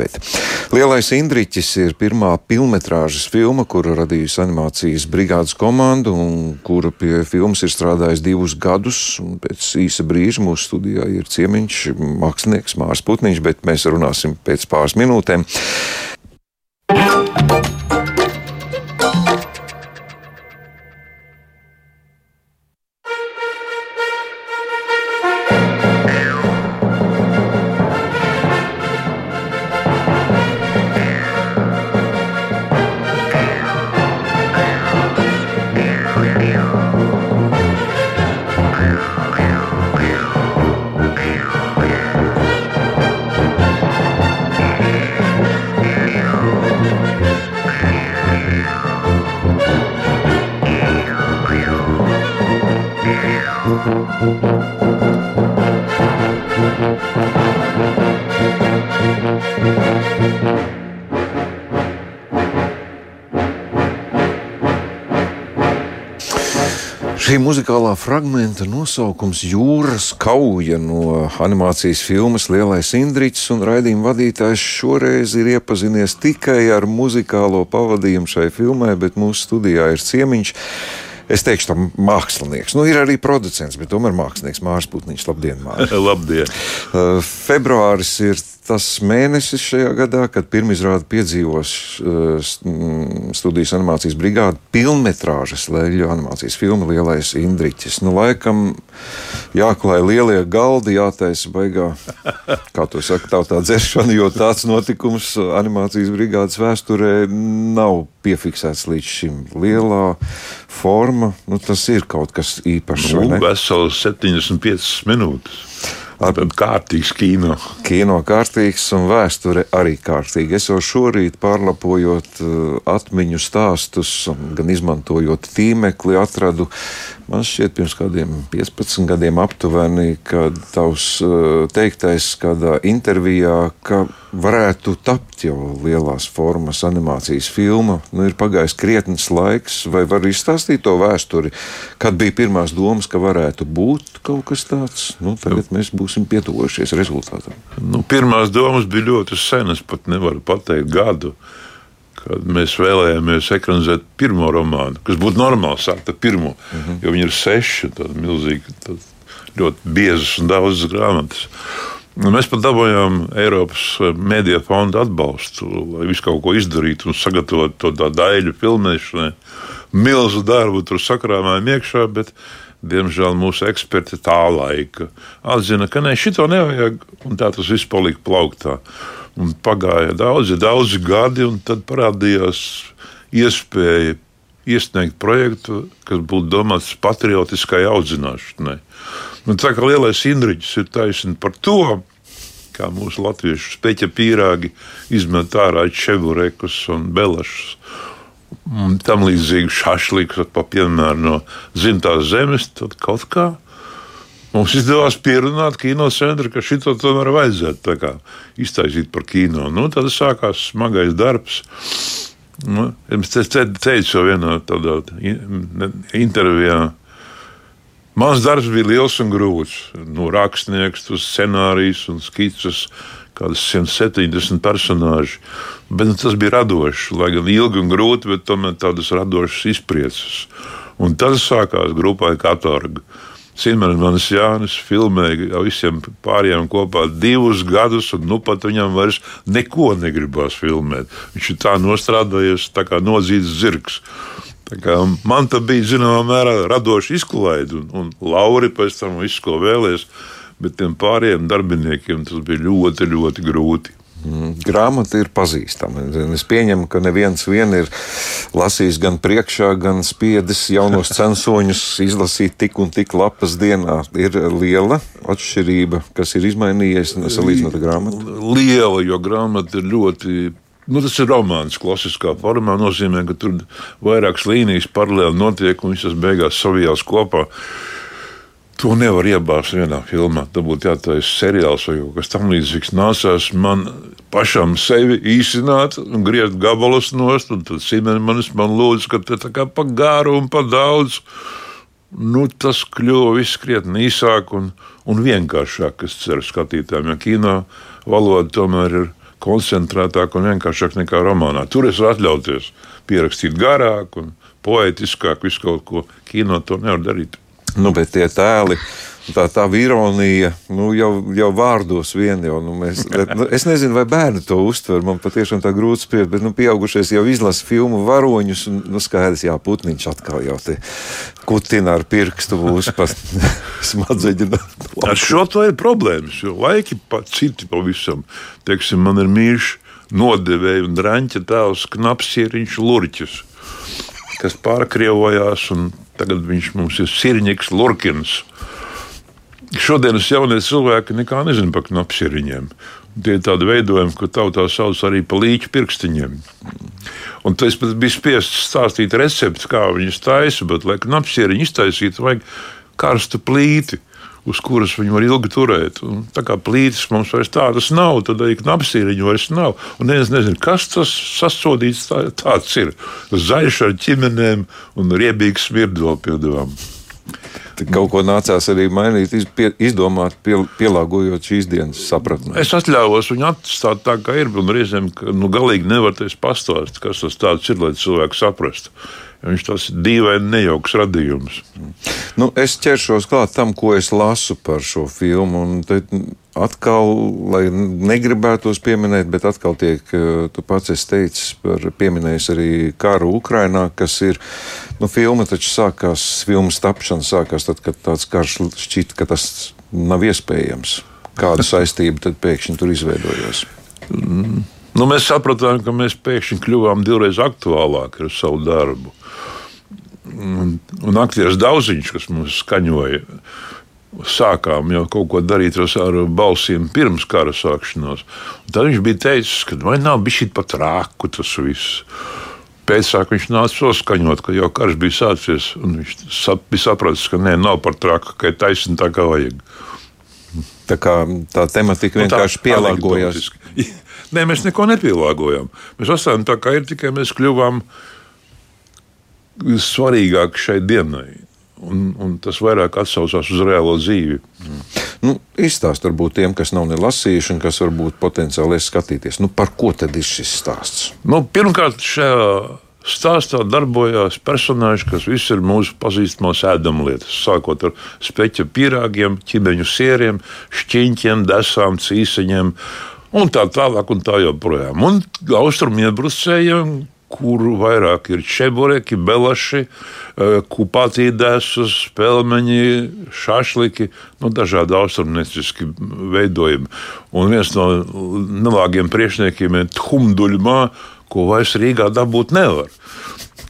Bet Lielais Indriķis ir pirmā filmas filma, kuru radījusi animācijas brigādes komanda un kura pie filmas ir strādājis divus gadus. Pēc īsa brīža mūsu studijā ir ciemiņš, mākslinieks Mārs Putniņš, bet mēs runāsim pēc pāris minūtēm. Šī muzikālā fragmenta nosaukums Jūras kauja no animācijas filmas Lielais Indričs, un raidījuma vadītājs šoreiz ir iepazinies tikai ar muzikālo pavadījumu šai filmai, bet mūsu studijā ir ciemiņš. Es teikšu, tam mākslinieks. Nu, ir arī producents, bet tomēr mākslinieks Mārcis Putniņš. Labdien, Mārcis! Labdien! Uh, februāris ir tas mēnesis šajā gadā, kad pirmizrādi piedzīvos uh, studijas animācijas brigāde pilnmetrāžas leļu animācijas filma Lielais Indriķis. Nu, laikam jāklāj lielie galdi, jātaisa baigā, kā to saka, tā, tā dzeršana, jo tāds notikums animācijas brigādes vēsturē nav piefiksēts līdz šim. Lielā forma, nu, tas ir kaut kas īpašs. Nu, vesels 75 minūtes. Tad kārtīgs kino. Kino kārtīgs un vēsture arī kārtīga. Es jau šorīt pārlapojot uh, atmiņu stāstus, gan izmantojot tīmekli, atradu Man šķiet, pirms kādiem 15 gadiem aptuveni, kad tavs uh, teiktais kādā intervijā, ka varētu tapt jau lielās formas animācijas filma. Nu, ir pagājis krietnes laiks, vai var izstāstīt to vēsturi, kad bija pirmās domas, ka varētu būt kaut kas tāds. Nu, tagad mēs būsim pietuvojušies rezultātam. Nu, pirmās domas bija ļoti senas, pat nevaru pateikt gadu. Uh, kad mēs vēlējāmies ekranizēt pirmo romānu, kas būtu normāli sākt ar pirmo, uh mhm. -huh. jo viņi ir seši, tad milzīgi, tad ļoti biezas un daudzas grāmatas. Mēs pat dabūjām Eiropas Mēdīņu fonda atbalstu, lai visu kaut ko izdarītu un sagatavotu to daļu filmēšanai. Milzu darbu tur sakrāmājām iekšā, bet, diemžēl, mūsu eksperti tā laika atzina, ka ne, šito nevajag, un tā tas viss palika plauktā. Un pagāja daudzi, daudzi gadi, un tad parādījās iespēja iesniegt projektu, kas būtu domāts patriotiskai audzināšanai. Un tā kā lielais Indriģis ir taisnība par to, kā mūsu latviešu speķa pīrāgi izmet ārā čeburekus un belašus. Un tam līdzīgi šašliks, piemēram, no dzimtās zemes, tad kaut kā Mums izdevās pierunāt kinocentru, ka šito tomēr vajadzētu kā, iztaisīt par kino. Nu, tad sākās smagais darbs. Nu, es teicu jau vienā tādā intervijā. Mans darbs bija liels un grūts. No nu, rakstnieks, scenārijs un skices, kādas 170 personāži. Bet nu, tas bija radošs, lai gan ilgi un grūti, bet tomēr tādas radošas izpriecas. Un tad sākās grupai Katorga. Cimermanis Jānis filmēja ar visiem pārējiem kopā divus gadus, un nu pat viņam vairs neko negribās filmēt. Viņš ir tā nostrādājies, tā kā nodzīts zirgs. Man tā bija zināmā mērā radoša izklaide, un, un Lauri pēc tam visu, ko vēlēs, bet tiem pārējiem darbiniekiem tas bija ļoti, ļoti grūti. Mm, grāmata ir pazīstama. Es pieņemu, ka neviens vien ir lasījis gan priekšā, gan spiedis jaunos censoņus izlasīt tik un tik lapas dienā. Ir liela atšķirība, kas ir izmainījies salīdzinot ar grāmatu. Liela, jo grāmata ir ļoti Nu, tas ir romāns, klasiskā formā. Tas nozīmē, ka tur vairākas līnijas paralēli notiek un visas beigās savijās kopā. To nevar iebāzt vienā filmā. Tam būtu jātaisa seriāls vai kaut kas tamlīdzīgs. Nācās man pašam sevi īsināt un griezt gabalus nost, tad Simenis man lūdza, ka tā kā pa garu un pa daudz. Nu, tas kļuva krietni īsāk un, un vienkāršāk, es ceru, skatītājiem. Jo kino valoda tomēr ir koncentrētāk un vienkāršāk nekā romānā. Tur es varu atļauties pierakstīt garāk un poetiskāk, visu kaut ko kino to nevar darīt. Nu, bet tie tēli tā, tā ironija nu, jau, jau vārdos vien. Jau, nu, mēs, nu, es nezinu, vai bērni to uztver. Man patiešām tā grūti spriest, bet nu, pieaugušais jau izlasa filmu varoņus. Un, nu, skaidrs, jā, putniņš atkal jau te kutina ar pirkstu būs pat smadzeņu. Ar šo to ir problēmas, jo laiki pat citi pavisam. Teiksim, man ir mīļš nodevēja un drāņķa tēls Knapsieriņš Lurķis, kas pārkrievojās un tagad viņš mums ir Sirņiks Lurkins. Šodienas jaunie cilvēki nekā nezina par knapsiriņiem. Tie ir tādi veidojumi, ko tautā sauc arī par līķu pirkstiņiem. Un tas pat bija spiests stāstīt recepti, kā viņas taisa, bet, lai knapsiriņu iztaisītu, vajag karstu plīti uz kuras viņi var ilgi turēt. Un tā kā plītis mums vairs tādas nav, tad arī knapsīriņu vairs nav. Un es nezinu, kas tas sasodīts tā, tāds ir. Zaļš ar ķimenēm un riebīgs smirdot pie devām. Kaut ko nācās arī mainīt, izdomāt, pielāgojot šīs dienas sapratni. Es atļāvos viņu atstāt tā, kā ir. Reizēm nu, galīgi nevar teikt pastāstīt, kas tas ir, lai cilvēku saprastu. Viņš tas dīvaini, nejauks radījums. Nu, es ķeršos klāt tam, ko es lasu par šo filmu. Atkal, lai negribētos pieminēt, bet atkal tiek, eh, tu pats esi teicis, par pieminējis arī karu Ukrainā, kas ir, nu, filma taču sākās, filmas tapšana sākās tad, kad tāds karš šķita, ka tas nav iespējams. Kāda saistība tad pēkšņi tur izveidojās? Mm. Nu, mēs sapratām, ka mēs pēkšņi kļuvām divreiz aktuālāki ar savu darbu un, un aktieris Dauziņš, kas mums skaņoja, sākām jau kaut ko darīt ar balsīm pirms kara sākšanās. Un tad viņš bija teicis, ka vai nav bijis šī pat rāku tas viss. Pēcāk viņš nāca saskaņot, ka jau karš bija sācies. Viņš sap, bija sapratis, ka nē, nav par traku, ka ir taisnība tā, kā vajag. Tā kā tā tematika nu, vienkārši tā, pielāgojās. Nē, mēs neko nepielāgojām. Mēs esam tā kā ir, tikai mēs kļuvām par svarīgāk šai dienai. Un, un tas vairāk atsaucās uz reālo dzīvi. Mm. Nu, Izstāst varbūt tiem, kas nav nelasījuši un kas varbūt potenciāli skatīties. Nu, par ko tad ir šis stāsts? Nu, pirmkārt, šajā stāstā darbojās personāļi, kas visi ir mūsu pazīstamās ēdamlietas. Sākot ar speķa pīrāgiem, ķibeņu sieriem, šķiņķiem, desām, cīsiņiem un tā tālāk un tā joprojām. Un austrumiebrusējiem kur vairāk ir čebureki, belaši, e, kupatīdēsus, pelmeņi, šašliki, nu, dažādi austrumnieciski veidojumi. Un viens no nelāgiem priekšniekiem ir tkumduļmā, ko vairs Rīgā dabūt nevar.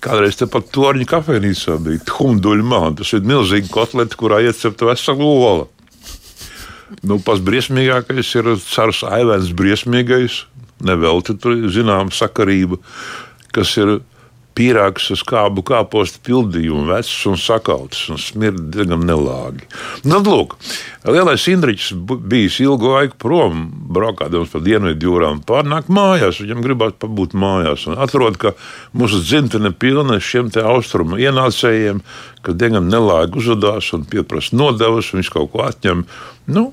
Kādreiz te pat torņa kafejnīcā bija tkumduļmā, tas ir milzīgi kotleti, kurā iecepta vesela ola. Nu, pats briesmīgākais ir cars Aivens briesmīgais, nevelti tur zinām sakarība kas ir pīrāgs uz kābu kāpostu pildījumu, vecs un sakauts un smird diezgan nelāgi. Nu, lūk, lielais Indričs bijis ilgu laiku prom, braukādams pa dienvidu jūrām, pārnāk mājās, viņam gribās pabūt mājās un atrod, ka mūsu dzimtene pilna šiem te austrumu ienācējiem, ka diezgan nelāgi uzvedās un pieprasa nodevas, viņš kaut ko atņem. Nu,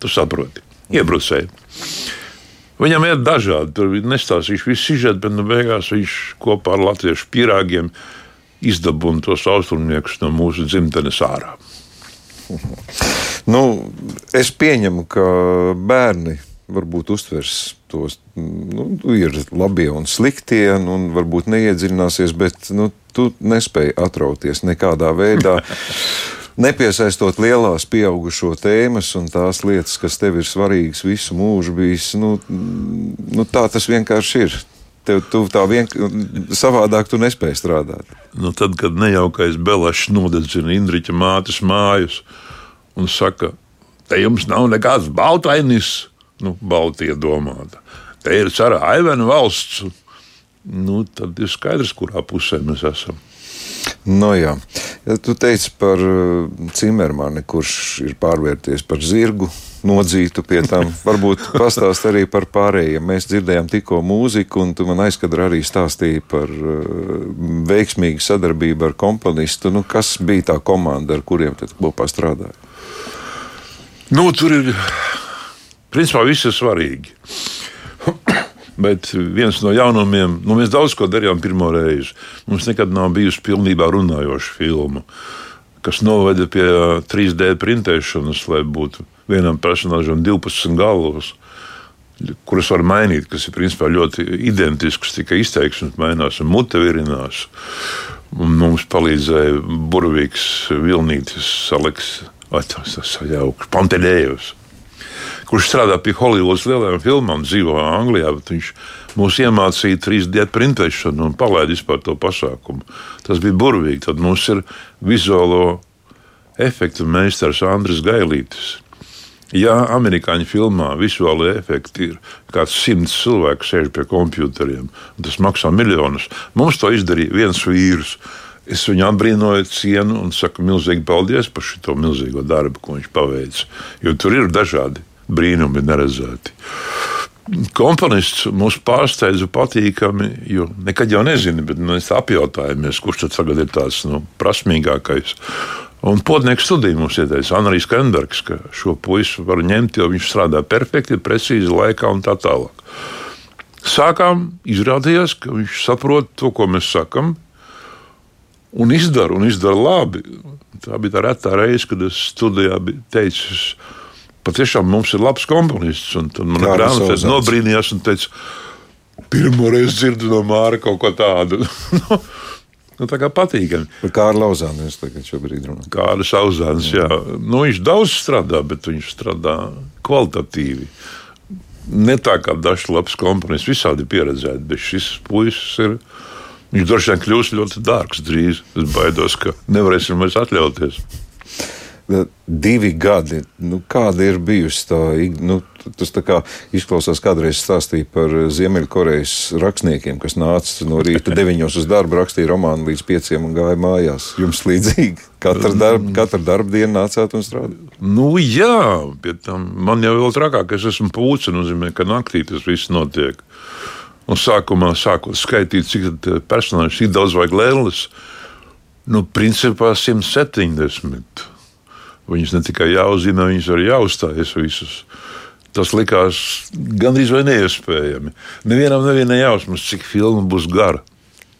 tu saproti, iebrucēji. Viņam ir dažādi. Tur nestāstīšu visu sižetu, bet nu, beigās viņš kopā ar latviešu pīrāgiem izdabūna tos austrumniekus no mūsu dzimtenes ārā. Nu, es pieņemu, ka bērni varbūt uztvers tos, nu, ir labie un sliktie, nu, un varbūt neiedziļināsies, bet nu, tu nespēji atrauties nekādā veidā. nepiesaistot lielās pieaugušo tēmas un tās lietas, kas tev ir svarīgas visu mūžu bijis. Nu, nu, tā tas vienkārši ir. Tev tu tā vienkārši savādāk tu nespēji strādāt. Nu, tad, kad nejaukais Belašs nodedzina Indriča mātes mājus un saka, te jums nav nekāds baltainis, nu, baltie domāta. Te ir cara Aivena valsts. Nu, tad ir skaidrs, kurā pusē mēs esam. No jā. Ja tu teici par uh, Cimermani, kurš ir pārvērties par zirgu, nodzītu pie tam. Varbūt pastāst arī par pārējiem. Mēs dzirdējām tikko mūziku, un tu man aizkadrā arī stāstīji par uh, veiksmīgu sadarbību ar komponistu. Nu, kas bija tā komanda, ar kuriem tad kopā strādāja? Nu, tur ir, principā, viss ir svarīgi. Bet viens no jaunumiem, nu, mēs daudz ko darījām pirmo reizi. Mums nekad nav bijusi pilnībā runājoša filma, kas noveda pie 3D printēšanas, lai būtu vienam personāžam 12 galvas kuras var mainīt, kas ir principā ļoti identisks, tikai izteiksmes mainās un mute virinās. Un mums palīdzēja burvīgs Vilnītis, Aleks, ir sajauks, Pantelējus kurš strādā pie Holivudas lielajām filmām, dzīvo Anglijā. Viņš mūs iemācīja 3D printēšanu un palaida vispār to pasākumu. Tas bija burvīgi. Tad mums ir vizuālo efektu meistars Andris Gailītis. Ja amerikāņu filmā vizuāli efekti ir kāds simts cilvēku sēž pie kompjuteriem, un tas maksā miljonus, mums to izdarīja viens vīrs. Es viņu apbrīnoju, cienu un saku milzīgi paldies par šo milzīgo darbu, ko viņš paveicis. Jo tur ir dažādi brīnumi neredzēti. Komponists mūs pārsteidza patīkami, jo nekad jau nezinu, bet mēs apjautājāmies, kurš tad tagad ir tāds nu, prasmīgākais. Un podnieks studija mums ieteica Anrijs Kenbergs, ka šo puisi var ņemt, jo viņš strādā perfekti, precīzi laikā un tā tālāk. Sākām, izrādījās, ka viņš saprot to, ko mēs sakam, un izdara, un izdara labi. Tā bija tā retā reize, kad es studijā teicis, patiešām mums ir labs komponists. Un tad man grāmatā nobrīnījās un teica, pirmo reizi dzirdu no Māra kaut ko tādu. Nu, nu, tā kā patīkami. Kā ar Lauzānu es tagad šobrīd runāju? Kā ar Lauzānu, jā. jā. Nu, viņš daudz strādā, bet viņš strādā kvalitatīvi. Ne tā kā dažs labs komponists, visādi pieredzēti, bet šis puisis ir. Viņš droši vien kļūs ļoti dārgs drīz. Es baidos, ka nevarēsim vairs atļauties divi gadi. Nu, kāda ir bijusi tā? Nu, tas tā kā izklausās, kādreiz stāstīja par Ziemeļkorejas rakstniekiem, kas nāca no rīta deviņos uz darbu, rakstīja romānu līdz pieciem un gāja mājās. Jums līdzīgi katru darbu, katru darbu dienu nācāt un strādājāt? Nu, jā, bet man jau vēl trakāk, es esmu pūcis, nozīmē, ka naktī tas viss notiek. Un sākumā sākot skaitīt, cik personāļu, cik daudz vajag lēlas. Nu, principā 170. Viņus ne tikai jāuzzina, viņus arī jāuzstājas visus. Tas likās gandrīz vai neiespējami. Nevienam nebija nejausmas, cik filma būs gara.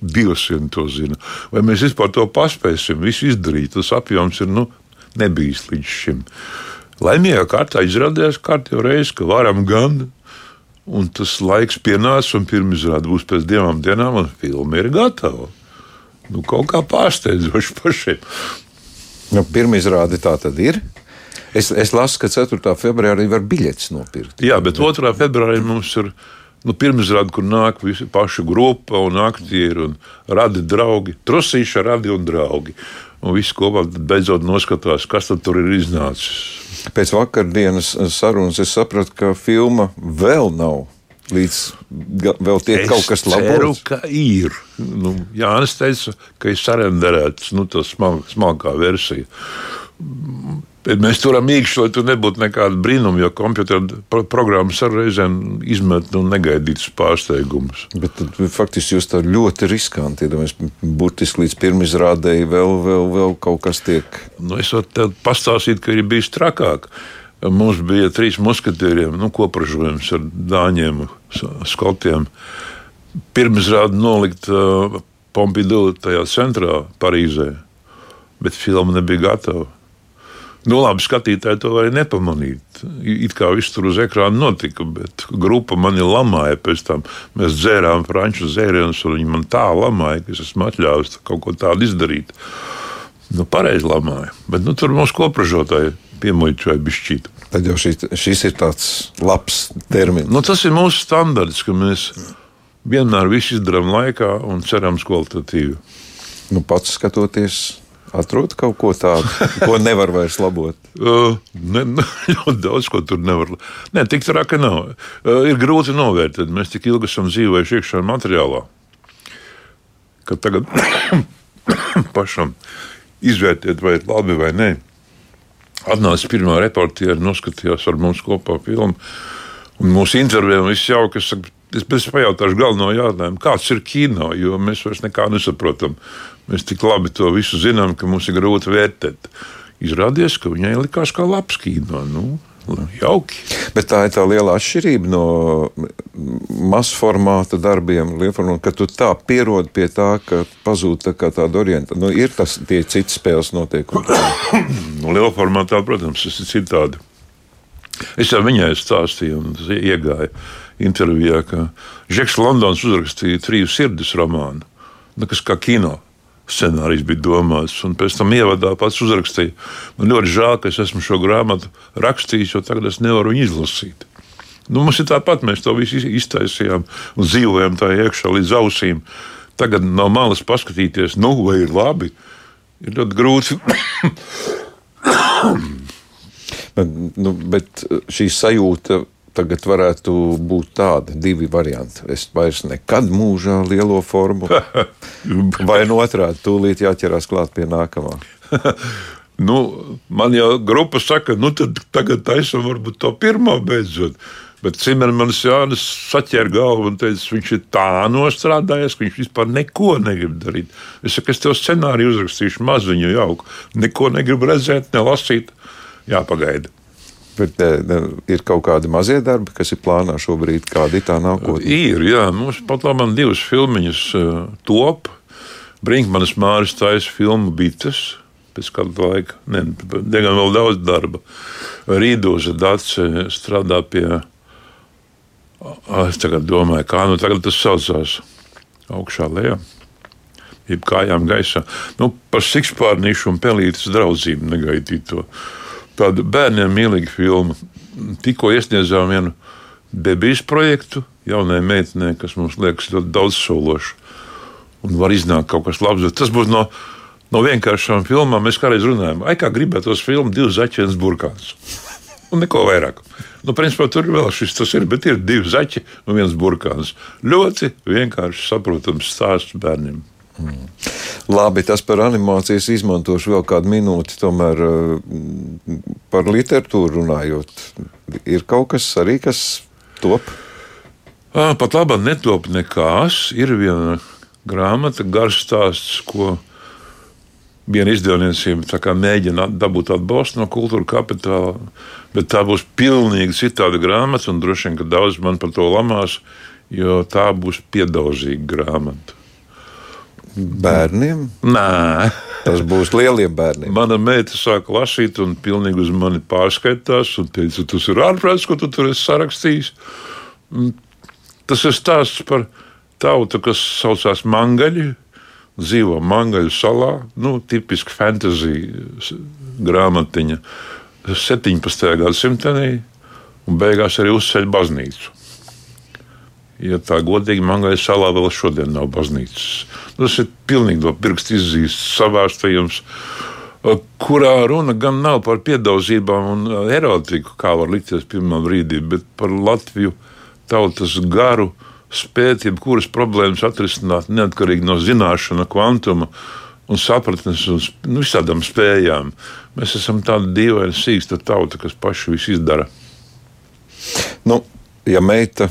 Dievs vien to zina. Vai mēs vispār to paspēsim, visu izdarīt? Tas apjoms ir nu, nebijis līdz šim. Laimīgā kārtā izrādījās kārtībā reize, ka varam gan. Un tas laiks pienāca, un pirmizrāde būs pēc divām dienām, un filma ir gatava. Nu, kaut kā pārsteidzoši pašiem. Nu, Pirmizrāde tā tad ir. Es, es lasu, ka 4. februārī var biļetes nopirkt. Jā, bet 2. februārī mums ir nu, pirmizrāde, kur nāk visi paši grupa un aktieri un radi draugi. Trusīša radi un draugi. Un viss kopā beidzot noskatās, kas tur ir iznācis. Pēc vakardienas sarunas es sapratu, ka filma vēl nav līdz vēl tiek es kaut kas labs. Es ceru, ka ir. Nu, Jānis teica, ka ir sarenderēts nu, tā smalk, smalkā versija. Bet mēs turam īkšķi, lai tur nebūtu nekāda brīnuma, jo kompjutora programmas ar reizēm izmet nu, negaidītus pārsteigumus. Bet tad, faktiski jūs tā ļoti riskanti iedomājaties, burtiski līdz pirmizrādēji vēl, vēl, vēl kaut kas tiek. Nu, es varu pastāstīt, ka ir bijis trakāk. Mums bija trīs muskatieriem, nu, kopražojums ar dāņiem, skotiem. Pirmizrādi nolikt uh, Pompidou tajā centrā, Parīzē, bet filma nebija gatava. Nu, labi, skatītāji to varēja nepamanīt. It kā viss tur uz ekrāna notika, bet grupa mani lamāja pēc tam. Mēs dzērām franču dzērienus, un viņi man tā lamāja, ka es esmu atļāvis kaut ko tādu izdarīt. Nu, pareizi lamāja, bet nu, tur mums kopražotāji piemuļķoja bišķīt. Tad jau šī, šis ir tāds labs termins. Nu, tas ir mūsu standarts, ka mēs vienmēr visu izdarām laikā un cerams kvalitatīvi. Nu, pats skatoties, atrod kaut ko tādu, ko nevar vairs labot. uh, ne, ne, ļoti daudz ko tur nevar. Nē, tik kā nav. Uh, ir grūti novērtēt. Mēs tik ilgi esam dzīvojuši iekšā materiālā, ka tagad pašam izvērtēt, vai ir labi vai nē. Atnāca pirmā reportiera, noskatījās ar mums kopā filmu. Un mūsu intervijā viss jauki. Es, saku, es pajautāšu galveno jautājumu, kāds ir kino, jo mēs vairs nekā nesaprotam. Mēs tik labi to visu zinām, ka mums ir grūti vērtēt. Izrādījās, ka viņai likās kā labs kino. Nu, jauki. Bet tā ir tā liela atšķirība no mazformāta darbiem, lielformāta, ka tu tā pierod pie tā, ka pazūd tā kā tāda orientācija. Nu, ir tas tie citi spēles notiekumi. nu, lielformātā, protams, tas ir citādi. Es jau viņai stāstīju, un tas iegāja intervijā, ka Žeks Londons uzrakstīja triju sirdis romānu, nu, kas kā kino scenārijs bija domāts. Un pēc tam ievadā pats uzrakstīja. Man ļoti žēl, ka es esmu šo grāmatu rakstījis, jo tagad es nevaru viņu izlasīt. Nu, mums ir tāpat, mēs to visu iztaisījām un dzīvojam tā iekšā līdz ausīm. Tagad no malas paskatīties, nu, vai ir labi, ir ļoti grūti. bet, nu, bet šī sajūta tagad varētu būt tādi divi varianti. Es vairs nekad mūžā lielo formu, vai no otrādi tūlīt jāķerās klāt pie nākamā. nu, man jau grupa saka, nu tad tagad taisam varbūt to pirmo beidzot. Bet Cimermans Jānis saķēra galvu un teica, viņš ir tā nostrādājies, ka viņš vispār neko negrib darīt. Es saku, es tev scenāriju uzrakstīšu maziņu jauku. Neko negribu redzēt, nelasīt. Jāpagaida. Bet ne, ir kaut kādi mazie darbi, kas ir plānā šobrīd, kāda ir tā nākotne? Ir, jā, mums pat labi divas filmiņas uh, top. Brinkmanis Māris taisa filmu Bites. Pēc kāda laika, ne, diezgan vēl daudz darba. Rīdoza Dace strādā pie, es tagad domāju, kā nu tagad tas saucās, augšā lejā. Jeb kājām gaisā. Nu, par sikspārnīšu un pelītes draudzību negaidīt to tāda bērniem mīlīga filma. Tikko iesniedzām vienu bebijas projektu jaunai meitenei, kas mums liekas ļoti daudzsološa. Un var iznākt kaut kas labs. Tas būs no, no vienkāršām filmām. Mēs kādreiz runājām, ai kā gribētos filmu divas zaķienas burkāns. Un neko vairāk. Nu, principā tur vēl šis tas ir, bet ir divi zaķi un viens burkāns. Ļoti vienkārši saprotams stāsts bērniem. Mm. Labi, tas par animācijas izmantošu vēl kādu minūti. Tomēr eh, par literatūru runājot, ir kaut kas arī, kas top? Pat labi, netop nekas. Ir viena grāmata, garš stāsts, ko viena izdevniecība mēģina dabūt atbalstu no kultūra kapitāla. Bet tā būs pilnīgi citāda grāmata, un droši vien, ka daudz man par to lamās, jo tā būs piedauzīga grāmata. Bērniem? Nē. Tas būs lieliem bērniem. Mana meita sāka lasīt, un pilnīgi uz mani pārskaitās. Un teica, tas ir ārprāts, ko tu tur esi sarakstījis. Tas ir stāsts par tautu, kas saucās Mangaļi. Dzīvo Mangaļu salā. Nu, tipiski fantāzija grāmatiņa 17. gadsimtā. Un beigās arī uzceļ baznīcu ja tā godīgi Mangai salā vēl šodien nav baznīcas. Tas ir pilnīgi no pirksta izzīsts savārstījums, kurā runa gan nav par piedaudzībām un erotiku, kā var likties pirmā brīdī, bet par Latviju tautas garu spēt jebkuras problēmas atrisināt neatkarīgi no zināšana kvantuma un sapratnes un nu, visādām spējām. Mēs esam tāda dīvaina sīksta tauta, kas paši visu izdara. Nu, ja meita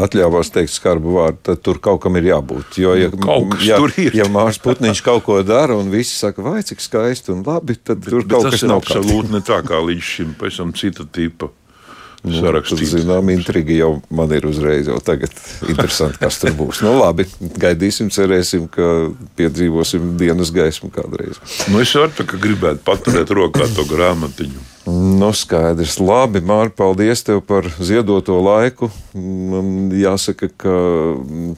atļāvās teikt skarbu vārdu, tad tur kaut kam ir jābūt. Jo, ja, kaut kas ja, tur ir. Ja Mārcis Putniņš kaut ko dara un visi saka, vai cik skaisti un labi, tad bet, tur bet kaut kas nav. Tas ir absolūti ne tā kā līdz šim, pēc tam cita tipa. Nu, Sarakstīts. Zinām, intriga jau man ir uzreiz, jau tagad interesanti, kas tur būs. Nu, labi, gaidīsim, cerēsim, ka piedzīvosim dienas gaismu kādreiz. Nu, es varu tā, ka gribētu paturēt rokā to grāmatiņu. Nu, skaidrs. Labi, Mārķis, paldies tev par ziedoto laiku. Jāsaka, ka mm,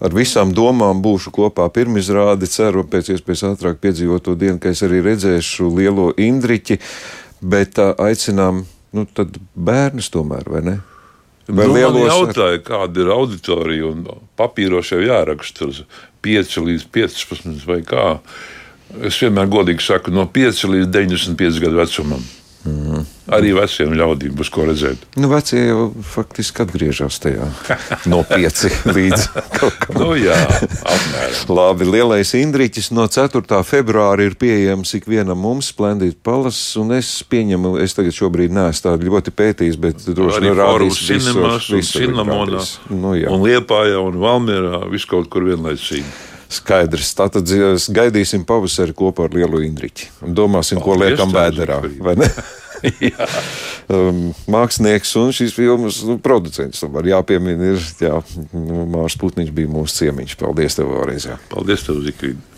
ar visām domām būšu kopā pirmizrādi. Ceru, pēc iespējas ātrāk piedzīvot to dienu, ka es arī redzēšu lielo Indriķi, bet aicinām nu, bērnus tomēr, vai ne? Vai nu, man jautāja, kāda ir auditorija un papīros jau jāraksta 5 līdz 15 vai kā. Es vienmēr godīgi saku, no 5 līdz 95 gadu vecumam. Mm. Arī veciem ļaudīm būs ko redzēt. Nu, vecie jau faktiski atgriežas tajā no 5 līdz kaut kam. nu, jā, apmēram. Labi, lielais Indriķis no 4. februāra ir pieejams ikvienam mums, Splendid Palas, un es pieņemu, es tagad šobrīd neesmu tādu ļoti pētījis, bet droši vien rādīs cinemas, un cinamonā, nu, jā. un Liepājā, un Valmierā, viskaut kur vienlaicīgi. Skaidrs. Tātad gaidīsim pavasari kopā ar lielu Indriķi domāsim, ko liekam vēderā. um, mākslinieks un šīs filmas nu, producents. Tomēr jāpiemina, ir jā, Mārs Putniņš bija mūsu ciemiņš. Paldies tev vēlreiz! Jā. Paldies tev, Zikvīda!